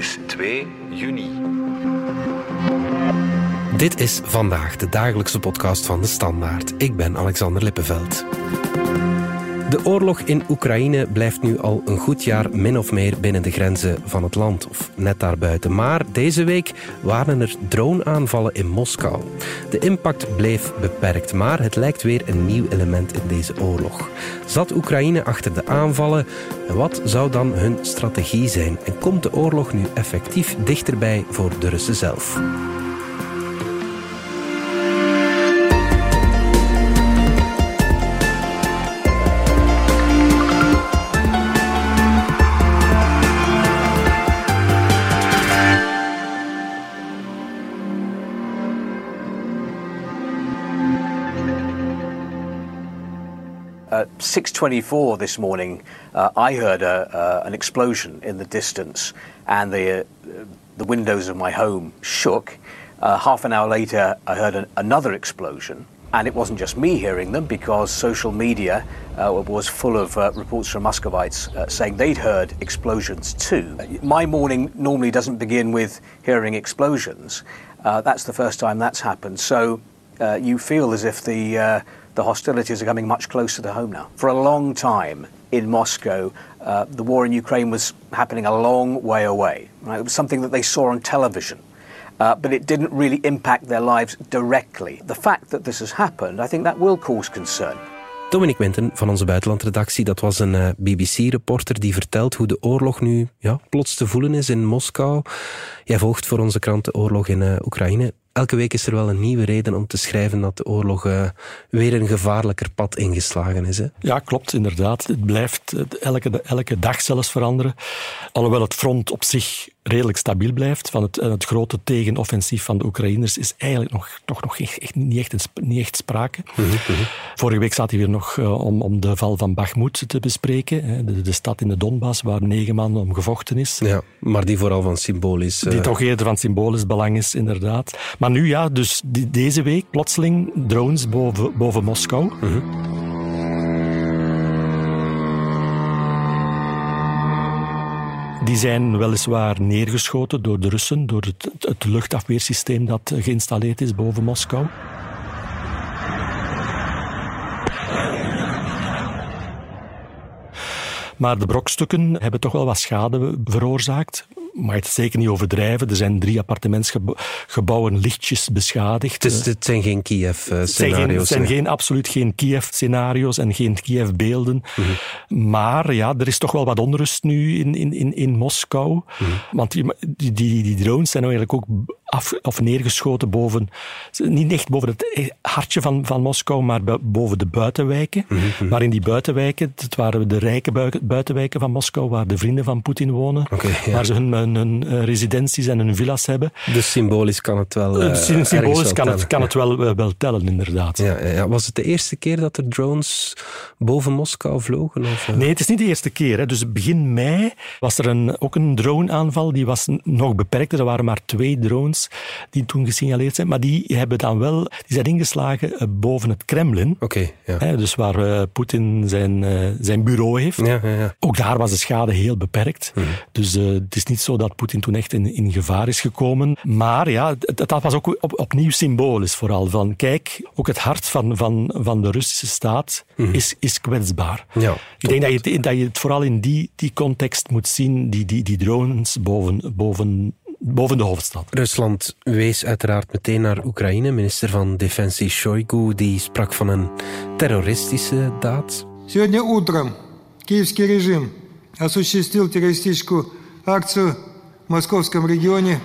is 2 juni. Dit is vandaag de dagelijkse podcast van de Standaard. Ik ben Alexander Lippenveld. De oorlog in Oekraïne blijft nu al een goed jaar min of meer binnen de grenzen van het land, of net daarbuiten. Maar deze week waren er droneaanvallen in Moskou. De impact bleef beperkt, maar het lijkt weer een nieuw element in deze oorlog. Zat Oekraïne achter de aanvallen? En wat zou dan hun strategie zijn? En komt de oorlog nu effectief dichterbij voor de Russen zelf? 6:24 this morning, uh, I heard a, uh, an explosion in the distance, and the uh, the windows of my home shook. Uh, half an hour later, I heard an, another explosion, and it wasn't just me hearing them because social media uh, was full of uh, reports from Muscovites saying they'd heard explosions too. My morning normally doesn't begin with hearing explosions. That's the first time that's happened. So uh, you feel as if the uh, the hostilities are coming much closer to home now. For a long time in Moscow, uh, the war in Ukraine was happening a long way away. Right? It was something that they saw on television. Uh, but it didn't really impact their lives directly. The fact that this has happened, I think that will cause concern. Dominic Winten van onze buitenlandredactie, dat was een uh, BBC-reporter die vertelt hoe de oorlog nu ja, plots te voelen is in Moskou. Jij volgt voor onze krant de oorlog in uh, Oekraïne. Elke week is er wel een nieuwe reden om te schrijven dat de oorlog uh, weer een gevaarlijker pad ingeslagen is. Hè? Ja, klopt, inderdaad. Het blijft elke, elke dag zelfs veranderen. Alhoewel het front op zich redelijk stabiel blijft. Van het, het grote tegenoffensief van de Oekraïners is eigenlijk nog, toch nog echt, niet, echt, niet echt sprake. Mm -hmm. Vorige week zat hij weer nog uh, om, om de val van Bakhmut te bespreken. Hè, de, de, stad in de Donbass waar negen maanden om gevochten is. Ja, maar die vooral van symbolisch... Uh... Die toch eerder van symbolisch belang is, inderdaad. Maar nu ja, dus die, deze week plotseling drones boven, boven Moskou. -hmm. Die zijn weliswaar neergeschoten door de Russen, door het, het luchtafweersysteem dat geïnstalleerd is boven Moskou. Maar de brokstukken hebben toch wel wat schade veroorzaakt mag het zeker niet overdrijven. Er zijn drie appartementsgebouwen lichtjes beschadigd. Dus het zijn geen Kiev-scenario's? Het zijn, geen, absoluut geen Kiev-scenario's en geen Kiev-beelden. Mm -hmm. Maar ja, er is toch wel wat onrust nu in, in, in, in Moskou. Mm -hmm. Want die, die, die, drones zijn nou eigenlijk ook af, of neergeschoten boven, niet echt boven het hartje van, van Moskou, maar boven de buitenwijken. Mm -hmm. Maar in die buitenwijken, het waren de rijke buitenwijken van Moskou, waar de vrienden van Poetin wonen, okay, ja. waar ze hun, hun, hun, residenties en hun villa's hebben. Dus symbolisch kan het wel. Uh, symbolisch kan, het, kan het wel, wel tellen, inderdaad. Ja, ja, Was het de eerste keer dat er drones boven Moskou vlogen? Of? Nee, het is niet de eerste keer. Hè. Dus begin mei was er een, ook een droneaanval, die was nog beperkter. Er waren maar twee drones die toen gesignaleerd zijn. Maar die hebben dan wel, die zijn ingeslagen boven het Kremlin. Okay, ja. hè, dus waar uh, Poetin zijn, uh, zijn bureau heeft. Ja, ja, ja. Ook daar was de schade heel beperkt. Mm. Dus uh, het is niet zo dat Poetin toen echt in, in gevaar is gekomen. Maar ja, dat, dat was ook op, opnieuw symbolisch vooral. Van kijk, ook het hart van, van, van de Russische staat mm. is, is kwetsbaar. Ja, Ik denk dat je, dat je het vooral in die, die context moet zien, die, die, die drones boven, boven boven de hoofdstad. Rusland wees uiteraard meteen naar Oekraïne. Minister van Defensie Shoigu die sprak van een terroristische daad. Сегодня утром киевский режим осуществил террористическую акцию в московском регионе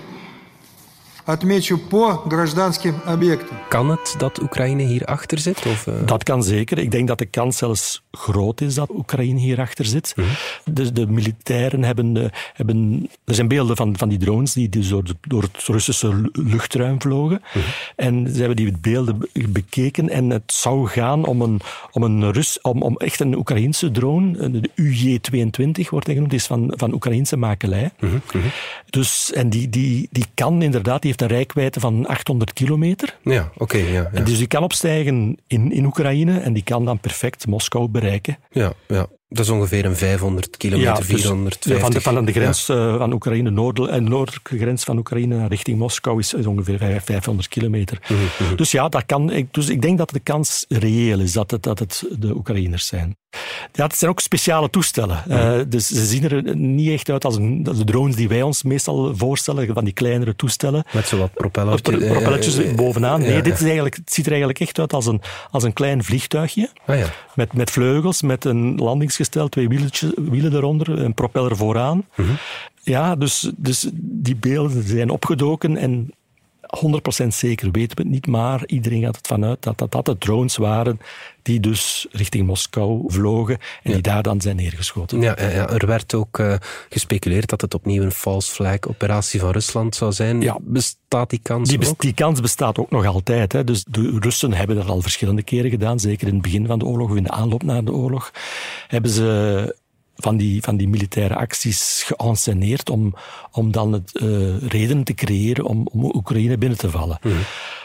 Отмечу по гражданским объектам. Kan het dat Oekraïne hierachter zit? Of, uh... Dat kan zeker. Ik denk dat de kans zelfs groot is dat Oekraïne hierachter zit. Mm -hmm. de, de, militairen hebben, uh, hebben... Er zijn beelden van, van die drones die dus door, de, door het Russische luchtruim vlogen. Mm -hmm. En ze hebben die beelden bekeken en het zou gaan om een, om een Rus... Om, om echt een Oekraïnse drone, de UJ-22 wordt hij genoemd, die is van, van Oekraïnse makelij. Mm -hmm. Dus, en die, die, die kan inderdaad... Die heeft een rijkwijde van 800 kilometer. Ja, oké. Okay, ja, ja. Dus die kan opstijgen in, in Oekraïne en die kan dan perfect Moskou bereiken. Ja, ja. Dat is ongeveer een 500 kilometer, dus 450. van, de, van de grens uh, van Oekraïne, noord, en noordelijke grens van Oekraïne richting Moskou is, is ongeveer 500 kilometer. Mhm, mhm. Dus ja, dat kan. Ik, dus ik denk dat de kans reëel is dat het, dat het de Oekraïners zijn. Ja, het zijn ook speciale toestellen. Uh, dus ze zien er niet echt uit als, een, als, de drones die wij ons meestal voorstellen, van die kleinere toestellen. Met zo wat propellertjes, pro propellertjes uh, bovenaan. Nee, dit is eigenlijk, het ziet er eigenlijk echt uit als een, als een klein vliegtuigje. Ah, ja. met, met vleugels, met een landingsgestel, twee wielen eronder, een propeller vooraan. -hmm. Ja, dus, dus die beelden zijn opgedoken en 100% zeker weten we het niet, maar iedereen gaat het vanuit dat dat, dat de drones waren die dus richting Moskou vlogen en ja. die daar dan zijn neergeschoten. Ja, ja, er werd ook uh, gespeculeerd dat het opnieuw een false flag operatie van Rusland zou zijn. Ja. Bestaat die kans die, ook? Die kans bestaat ook nog altijd. Hè. Dus de Russen hebben dat al verschillende keren gedaan, zeker in het begin van de oorlog of in de aanloop naar de oorlog, hebben ze van die, van die militaire acties geënsceneerd om, om dan het, uh, redenen te creëren om, om Oekraïne binnen te vallen. Mm.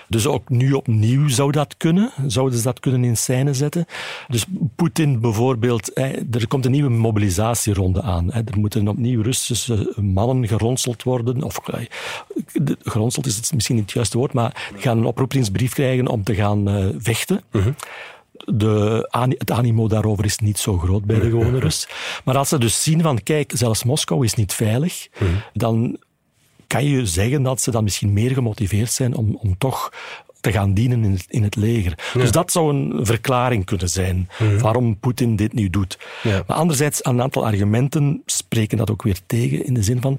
Dus ook nu opnieuw zou dat kunnen. Zouden ze dat kunnen in scène zetten. Dus Poetin bijvoorbeeld, er komt een nieuwe mobilisatieronde aan. Er moeten opnieuw Russische mannen geronseld worden. Of geronseld is het misschien niet het juiste woord, maar gaan een oproepingsbrief krijgen om te gaan uh, vechten. -hmm de, het animo daarover is niet zo groot bij de gewone Rus. Maar als ze dus zien van, kijk, zelfs Moskou is niet veilig, mm. dan kan je zeggen dat ze dan misschien meer gemotiveerd zijn om, om toch te gaan dienen in het, in het leger. Ja. Dus dat zou een verklaring kunnen zijn mm. waarom Poetin dit nu doet. Ja. Maar anderzijds, een aantal argumenten spreken dat ook weer tegen, in de zin van,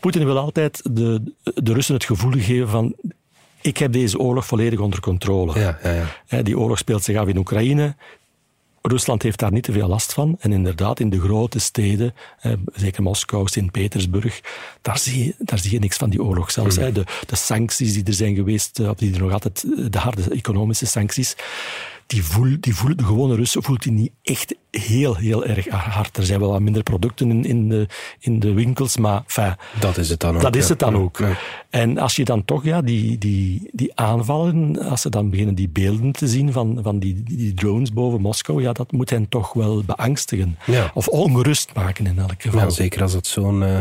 Poetin wil altijd de, de Russen het gevoel geven van, ik heb deze oorlog volledig onder controle. Ja, ja, ja. Die oorlog speelt zich af in Oekraïne. Rusland heeft daar niet te veel last van. En inderdaad, in de grote steden, zeker Moskou, Sint-Petersburg, daar zie, je, daar zie je niks van die oorlog zelfs. De, de sancties die er zijn geweest, of die er nog altijd, de harde economische sancties, die voel, die voel, de gewone Russen voelt die niet echt heel, heel erg hard. Er zijn wel wat minder producten in, in, de, in de winkels, maar enfin, dat is het dan ook. Dat is het dan ook. Ja. En als je dan toch ja, die, die, die aanvallen, als ze dan beginnen die beelden te zien van, van die, die drones boven Moskou, ja, dat moet hen toch wel beangstigen. Ja. Of ongerust maken in elk geval. Ja, zeker als het zo'n uh,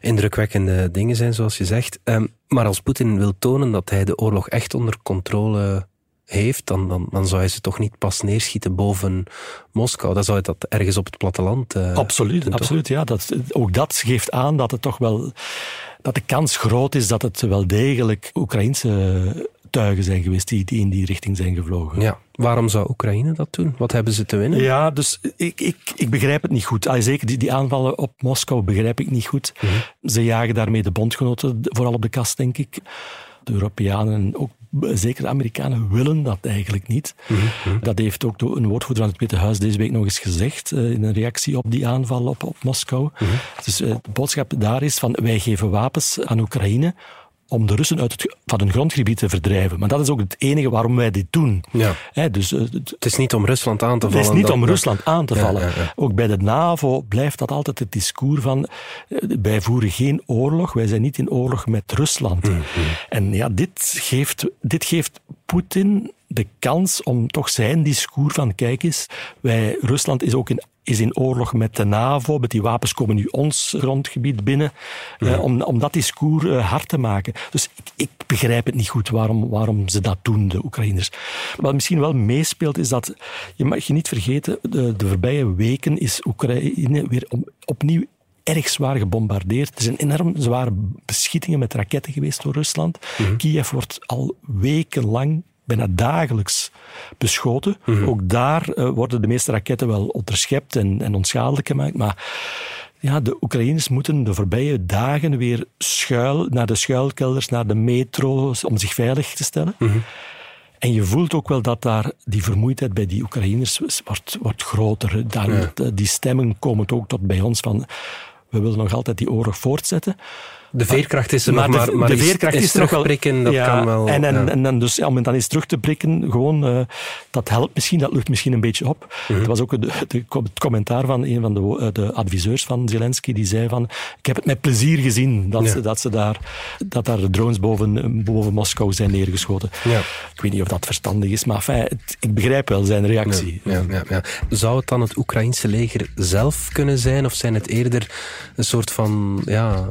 indrukwekkende dingen zijn, zoals je zegt. Um, maar als Poetin wil tonen dat hij de oorlog echt onder controle heeft, dan, dan, dan zou hij ze toch niet pas neerschieten boven Moskou. Dan zou hij dat ergens op het platteland uh, Absoluut, doen, absoluut ja. Dat, ook dat geeft aan dat het toch wel... dat de kans groot is dat het wel degelijk Oekraïnse tuigen zijn geweest die, die in die richting zijn gevlogen. Ja. Waarom zou Oekraïne dat doen? Wat hebben ze te winnen? Ja, dus ik, ik, ik begrijp het niet goed. Allee, zeker die, die aanvallen op Moskou begrijp ik niet goed. Mm -hmm. Ze jagen daarmee de bondgenoten vooral op de kast, denk ik. De Europeanen en ook zeker de Amerikanen willen dat eigenlijk niet. Mm -hmm. Dat heeft ook een woordvoerder van het Witte Huis deze week nog eens gezegd uh, in een reactie op die aanval op, op Moskou. Mm -hmm. Dus uh, de boodschap daar is van wij geven wapens aan Oekraïne om de Russen uit het, van hun grondgebied te verdrijven. Maar dat is ook het enige waarom wij dit doen. Ja. He, dus, uh, het is niet om Rusland aan te vallen. Het is niet dat, om Rusland aan te ja, vallen. Ja. Ook bij de NAVO blijft dat altijd het discours van uh, wij voeren geen oorlog, wij zijn niet in oorlog met Rusland. Mm -hmm. En ja, dit geeft, dit geeft Poetin de kans om toch zijn discours van kijk eens, wij, Rusland is ook in is in oorlog met de NAVO, met die wapens komen nu ons grondgebied binnen, ja. uh, om, om dat discours uh, hard te maken. Dus ik, ik, begrijp het niet goed waarom, waarom ze dat doen, de Oekraïners. Wat misschien wel meespeelt, is dat, je mag je niet vergeten, de, de voorbije weken is Oekraïne weer op, opnieuw erg zwaar gebombardeerd. Er zijn enorm zware beschietingen met raketten geweest door Rusland. Mm -hmm. Kiev wordt al wekenlang bijna dagelijks beschoten. Mm -hmm. Ook daar uh, worden de meeste raketten wel onderschept en, en onschadelijk gemaakt. Maar ja, de Oekraïners moeten de voorbije dagen weer schuil, naar de schuilkelders, naar de metro, om zich veilig te stellen. Mm -hmm. En je voelt ook wel dat daar die vermoeidheid bij die Oekraïners wordt, wordt groter. Daar, ja. Die stemmen komen ook tot bij ons van we willen nog altijd die oorlog voortzetten. De veerkracht is er nog, de, maar, maar de veerkracht is, is, terugprikken, dat ja, kan wel. En, en, ja. en, en dus ja, om het dan eens terug te prikken, gewoon, uh, dat helpt misschien, dat lucht misschien een beetje op. Mhm. Dat was ook de, de, het commentaar van een van de, eh, de adviseurs van Zelensky, die zei van, ik heb het met plezier gezien dat, Ja. ze, dat, ze daar, dat daar drones boven, boven Moskou zijn neergeschoten. Ja. Ik weet niet of dat verstandig is, maar het- ik begrijp wel zijn reactie. Ja, ja, ja. Zou het dan het Oekraïnse leger zelf kunnen zijn, of zijn het eerder een soort van ja,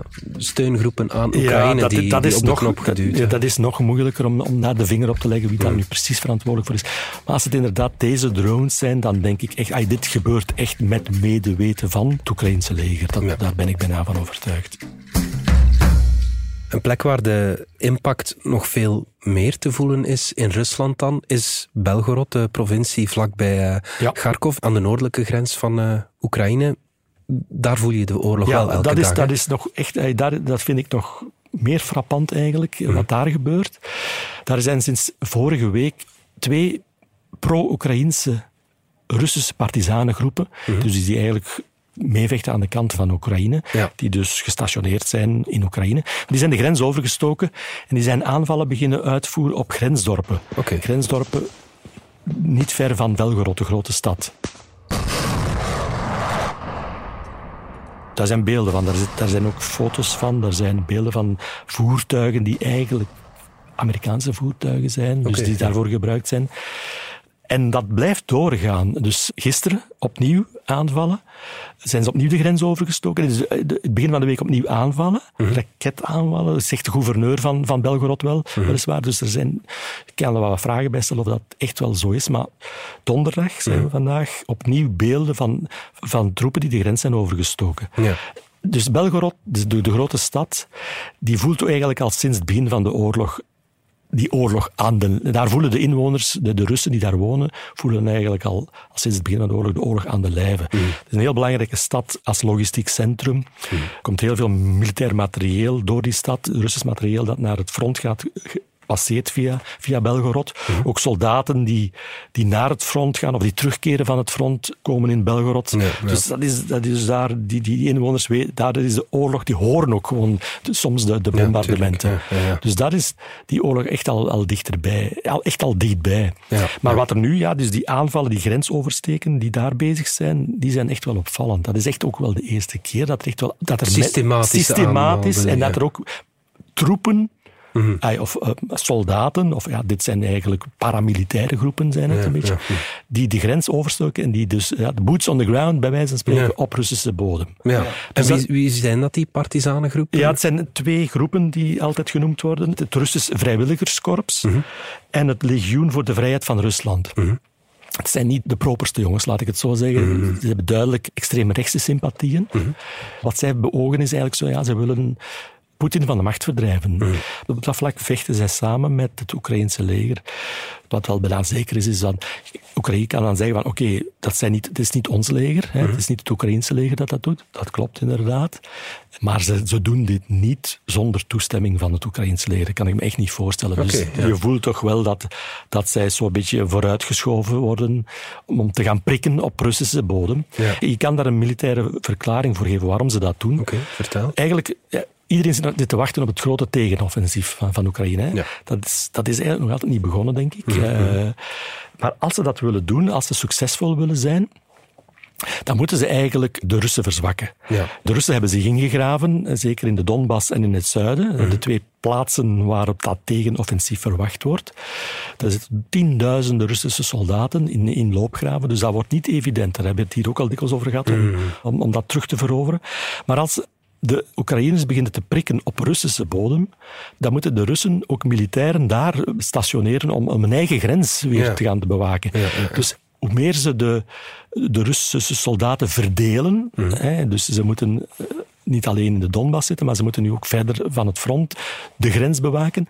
steungroepen aan Oekraïne dat, die, dat die is op nog, knop geduwd ja, dat is nog moeilijker om, om daar de vinger op te leggen wie daar nu precies verantwoordelijk voor is. Maar als het inderdaad deze drones zijn, dan denk ik echt, ay, dit gebeurt echt met medeweten van het Oekraïnse leger. Dat, Ja. Daar ben ik bijna van overtuigd. Een plek waar de impact nog veel meer te voelen is in Rusland dan, is Belgorod, de provincie vlakbij eh Ja. Kharkov, aan de noordelijke grens van eh, Oekraïne. Daar voel je de oorlog wel elke dat is, dag. dat is nog echt, daar, dat vind ik nog meer frappant eigenlijk, wat daar gebeurt. Daar zijn sinds vorige week twee pro-Oekraïnse Russische partisanengroepen, dus die eigenlijk meevechten aan de kant van Oekraïne, Ja. die dus gestationeerd zijn in Oekraïne. Die zijn de grens overgestoken en die zijn aanvallen beginnen uitvoeren op grensdorpen. Grensdorpen niet ver van Belgorod, de grote stad. Daar zijn beelden van, daar, zit- daar zijn ook foto's van, daar zijn beelden van voertuigen die eigenlijk Amerikaanse voertuigen zijn, dus die ja. daarvoor gebruikt zijn. En dat blijft doorgaan. Dus gisteren opnieuw aanvallen. Zijn ze opnieuw de grens overgestoken? Dus eh, het begin van de week opnieuw aanvallen. Mhm. Raketaanvallen, dat zegt de gouverneur van, van Belgorod wel, Mhm. weliswaar. Dus er zijn, ik kan er wel wat vragen bij stellen of dat echt wel zo is. Maar donderdag zijn Mhm. we vandaag opnieuw beelden van, van troepen die de grens zijn overgestoken. Ja. Dus Belgorod, de, de grote stad, die voelt eigenlijk al sinds het begin van de oorlog die oorlog aan de... Daar voelen de inwoners, de, de Russen die daar wonen, voelen eigenlijk al, al sinds het begin van de oorlog de oorlog aan de lijve. Het is een heel belangrijke stad als logistiek centrum. Er komt heel veel militair materieel door die stad, Russisch materieel dat naar het front gaat passeert via, via Belgorod. Ook soldaten die, die naar het front gaan of die terugkeren van het front komen in Belgorod. Dus dat is, dat is daar, die, die inwoners weten, daar is de oorlog, die horen ook gewoon de- soms de, de bombardementen. tuurlijk, ja, ja, ja. Dus daar is die oorlog echt al, al dichterbij, al, echt al dichtbij. Maar wat er nu, ja, dus die aanvallen, die grens oversteken, die daar bezig zijn, die zijn echt wel opvallend. Dat is echt ook wel de eerste keer dat er echt wel... Dat er systematisch aanvallen, en dat er ook troepen ay, of eh, soldaten, of ja, dit zijn eigenlijk paramilitaire groepen zijn het Ja, een beetje, ja, die de grens overstoken en die dus ja, de boots on the ground, bij wijze van spreken, op Russische bodem. Ja. En Dus wie, dat- wie zijn dat, die partisanengroepen? ja, het zijn twee groepen die altijd genoemd worden. Het Russisch Vrijwilligerskorps en het Legioen voor de Vrijheid van Rusland. Het zijn niet de properste jongens, laat ik het zo zeggen. Ze hebben duidelijk extreemrechtse sympathieën. Wat zij beogen is eigenlijk zo, ja, ze willen Poetin van de macht verdrijven. Op dat vlak vechten zij samen met het Oekraïnse leger. Wat wel bijna zeker is, is dat Oekraïne kan dan zeggen van oké, dat zijn niet, het is niet ons leger, hè, het is niet het Oekraïnse leger dat dat doet. Dat klopt inderdaad. Maar ze, ze doen dit niet zonder toestemming van het Oekraïnse leger. Dat kan ik me echt niet voorstellen. dus ja. je voelt toch wel dat, dat zij zo'n beetje vooruitgeschoven worden om, om te gaan prikken op Russische bodem. Ja. Je kan daar een militaire verklaring voor geven waarom ze dat doen. Oké, vertel. Eigenlijk, ja, iedereen zit te wachten op het grote tegenoffensief van, van Oekraïne. Hè. Ja. Dat, is, dat is eigenlijk nog altijd niet begonnen, denk ik. Eh, maar als ze dat willen doen, als ze succesvol willen zijn, dan moeten ze eigenlijk de Russen verzwakken. Ja. De Russen hebben zich ingegraven, eh, zeker in de Donbass en in het zuiden. De twee plaatsen waarop dat tegenoffensief verwacht wordt. Daar zitten tienduizenden Russische soldaten in, in loopgraven, dus dat wordt niet evident. Daar hebben we het hier ook al dikwijls over gehad, om, om, om dat terug te veroveren. Maar als de Oekraïners beginnen te prikken op Russische bodem, dan moeten de Russen ook militairen daar stationeren om, om een eigen grens weer Ja. te gaan bewaken. Ja. Dus hoe meer ze de, de Russische soldaten verdelen, Mhm. hè, dus ze moeten eh, niet alleen in de Donbass zitten, maar ze moeten nu ook verder van het front de grens bewaken.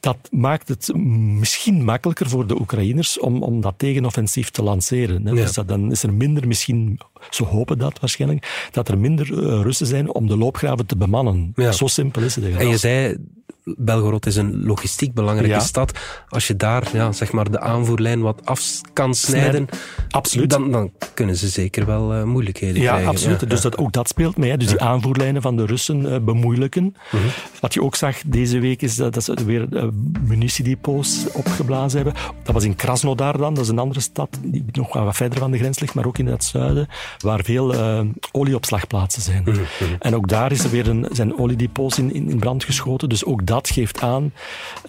Dat maakt het misschien makkelijker voor de Oekraïners om, om dat tegenoffensief te lanceren. Hè. Ja. Dus dat, dan is er minder, misschien, ze hopen dat waarschijnlijk, dat er minder eh, Russen zijn om de loopgraven te bemannen. Ja. Zo simpel is het En je zei, Belgorod is een logistiek belangrijke Ja. stad. Als je daar ja, zeg maar de aanvoerlijn wat af kan snijden, Absoluut. dan, dan kunnen ze zeker wel eh, moeilijkheden Ja, krijgen. absoluut. Ja, dus. Dat, ook dat speelt mee. Hè. Dus die aanvoerlijnen van de Russen eh, bemoeilijken. Mhm. Wat je ook zag deze week is dat, dat ze weer eh, munitiedepots opgeblazen hebben. Dat was in Krasnodar dan, dat is een andere stad die nog wat verder van de grens ligt, maar ook in het zuiden, waar veel eh, olieopslagplaatsen zijn. Mhm, En ook daar is er weer een, zijn oliedepots in, in, in brand geschoten. Dus ook dat geeft aan,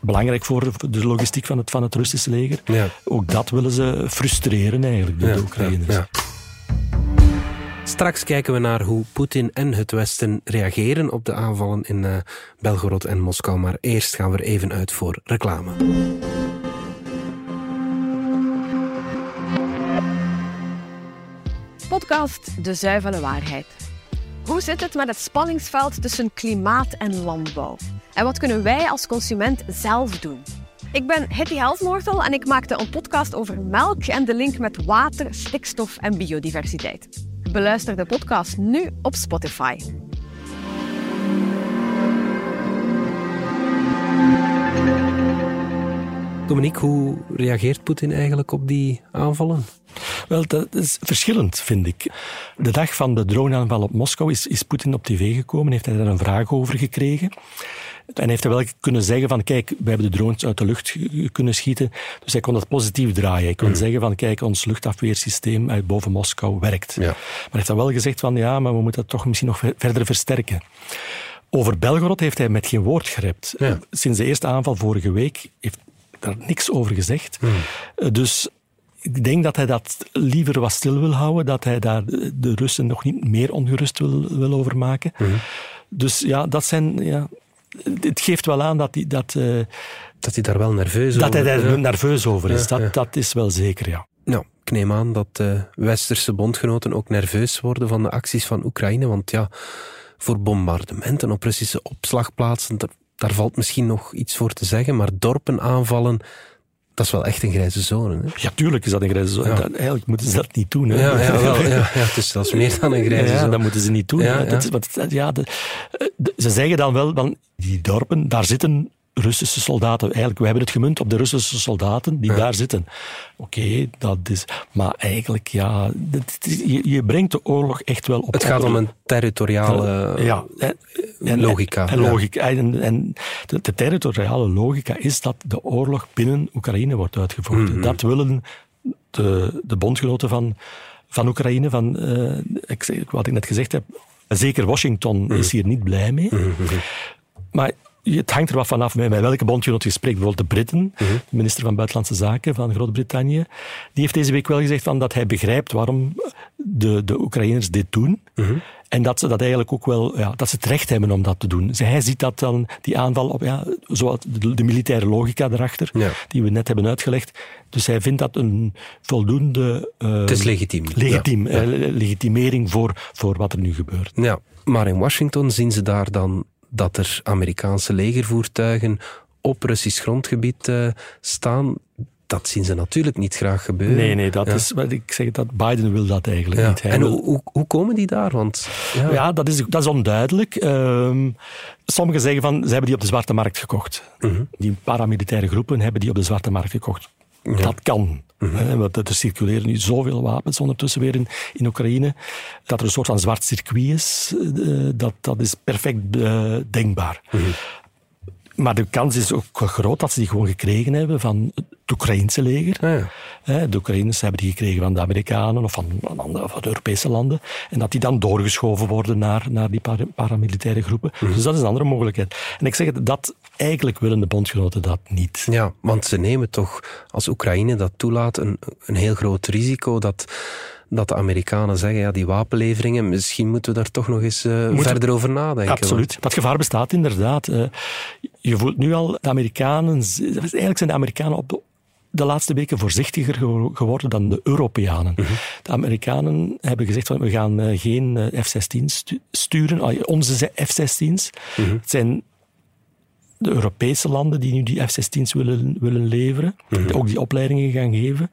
belangrijk voor de logistiek van het, van het Russische leger, Ja. ook dat willen ze frustreren eigenlijk, de, Ja, de Oekraïners. ja, ja. Straks kijken we naar hoe Poetin en het Westen reageren op de aanvallen in eh, Belgorod en Moskou. Maar eerst gaan we er even uit voor reclame. Podcast De Zuivele Waarheid. Hoe zit het met het spanningsveld tussen klimaat en landbouw? En wat kunnen wij als consument zelf doen? Ik ben Hetty Helfmoortel en ik maakte een podcast over melk en de link met water, stikstof en biodiversiteit. Beluister de podcast nu op Spotify. Dominique, hoe reageert Poetin eigenlijk op die aanvallen? Wel, dat is verschillend, vind ik. De dag van de droneaanval op Moskou is, is Poetin op tv gekomen, heeft hij daar een vraag over gekregen. En heeft hij wel kunnen zeggen van, kijk, we hebben de drones uit de lucht kunnen schieten. Dus hij kon dat positief draaien. Hij kon zeggen van, kijk, ons luchtafweersysteem uit boven Moskou werkt. Ja. Maar hij heeft dan wel gezegd van, ja, maar we moeten dat toch misschien nog ver- verder versterken. Over Belgorod heeft hij met geen woord gerept. Ja. Sinds de eerste aanval vorige week heeft daar niks over gezegd. Eh, Dus ik denk dat hij dat liever wat stil wil houden, dat hij daar de de Russen nog niet meer ongerust wil, wil over maken. Dus ja, dat zijn... Ja, het geeft wel aan dat hij, dat, eh, Dat hij daar wel nerveus dat hij over daar ja. nerveus over is. Ja, dat, dat is wel zeker, ja. Nou, ik neem aan dat de westerse bondgenoten ook nerveus worden van de acties van Oekraïne. Want ja, voor bombardementen op Russische opslagplaatsen, daar, valt misschien nog iets voor te zeggen. Maar dorpen aanvallen, dat is wel echt een grijze zone. Hè? Ja, tuurlijk is dat een grijze zone. Ja. Dat- Eigenlijk moeten ze dat niet doen. Hè. Ja, ja, wel, ja, ja, dus dat is meer dan een grijze Ja, zone. dat moeten ze niet doen. Ja, Dat want, ja, de- eh, de- ze zeggen dan wel, van die dorpen, daar zitten Russische soldaten. Eigenlijk, we hebben het gemunt op de Russische soldaten die daar zitten. Oké, dat is... Maar eigenlijk, ja... je, je brengt de oorlog echt wel op... Het gaat om een territoriale ja, en, en- logica. En, logica. En, en de, de territoriale logica is dat de oorlog binnen Oekraïne wordt uitgevochten. Mhm. Dat willen de, de bondgenoten van, van Oekraïne, van, eh, ik, wat ik net gezegd heb, zeker Washington Mhm. is hier niet blij mee. Maar het hangt er wat vanaf met met welke bondgenoot je spreekt. Bijvoorbeeld de Britten, Mhm. de minister van Buitenlandse Zaken van Groot-Brittannië, die heeft deze week wel gezegd van dat hij begrijpt waarom de, de Oekraïners dit doen. Mhm. En dat ze dat eigenlijk ook wel, ja, dat ze het recht hebben om dat te doen. Dus hij ziet dat dan, die aanval op, ja, zoals de, de militaire logica erachter, Ja. die we net hebben uitgelegd. Dus hij vindt dat een voldoende... eh, Het is legitiem. Legitiem, Ja, eh, legitimering voor, voor wat er nu gebeurt. Ja, maar in Washington zien ze daar dan dat er Amerikaanse legervoertuigen op Russisch grondgebied eh, staan. Dat zien ze natuurlijk niet graag gebeuren. Nee, nee, dat Ja. is wat ik zeg, dat Biden wil dat eigenlijk Ja. niet. Hij En wil- hoe, hoe, komen die daar? Want ja, Ja, dat is, dat is onduidelijk. Ehm, sommigen zeggen van, ze hebben die op de zwarte markt gekocht. Mhm. Die paramilitaire groepen hebben die op de zwarte markt gekocht. Dat kan. Mhm. want er circuleren nu zoveel wapens ondertussen weer in, in Oekraïne. Dat er een soort van zwart circuit is, eh, dat, dat is perfect eh, denkbaar. Mhm. Maar de kans is ook groot dat ze die gewoon gekregen hebben van het Oekraïnse leger. Ja. De Oekraïners hebben die gekregen van de Amerikanen of van, andere- van de Europese landen. En dat die dan doorgeschoven worden naar, naar die para- paramilitaire groepen. Mhm. Dus dat is een andere mogelijkheid. En ik zeg het, dat eigenlijk willen de bondgenoten dat niet. Ja, want ze nemen toch, als Oekraïne dat toelaat, een, een heel groot risico dat, dat de Amerikanen zeggen, ja, die wapenleveringen, misschien moeten we daar toch nog eens eh, verder over nadenken. Absoluut. Dat gevaar bestaat inderdaad. Eh, Je voelt nu al, de Amerikanen, eigenlijk zijn de Amerikanen op de, de laatste weken voorzichtiger gewo- geworden dan de Europeanen. Mhm. De Amerikanen hebben gezegd van we gaan eh, geen eh, F-16 stu- sturen, onze F-16's. Mhm. Het zijn de Europese landen die nu die F-16's willen, willen leveren, ook die opleidingen gaan geven.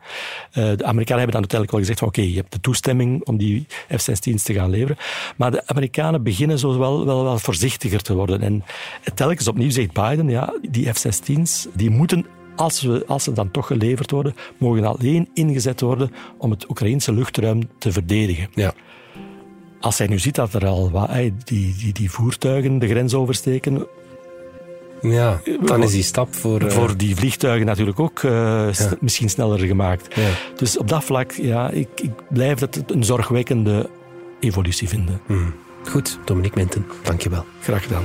Eh, de Amerikanen hebben dan uiteindelijk wel gezegd van oké, je hebt de toestemming om die F-16's te gaan leveren. Maar de Amerikanen beginnen zo wel, wel, wel voorzichtiger te worden. En telkens opnieuw zegt Biden, ja, die F-16's, die moeten als, we, als ze dan toch geleverd worden, mogen alleen ingezet worden om het Oekraïnse luchtruim te verdedigen. Ja. Als hij nu ziet dat er al die, die, die voertuigen de grens oversteken, ja, dan is die stap voor... Uh... Voor die vliegtuigen natuurlijk ook uh, ja. misschien sneller gemaakt. Ja. Dus op dat vlak, ja, ik, ik blijf dat een zorgwekkende evolutie vinden. Mm. Goed, Dominique Minten, dankjewel. Graag gedaan.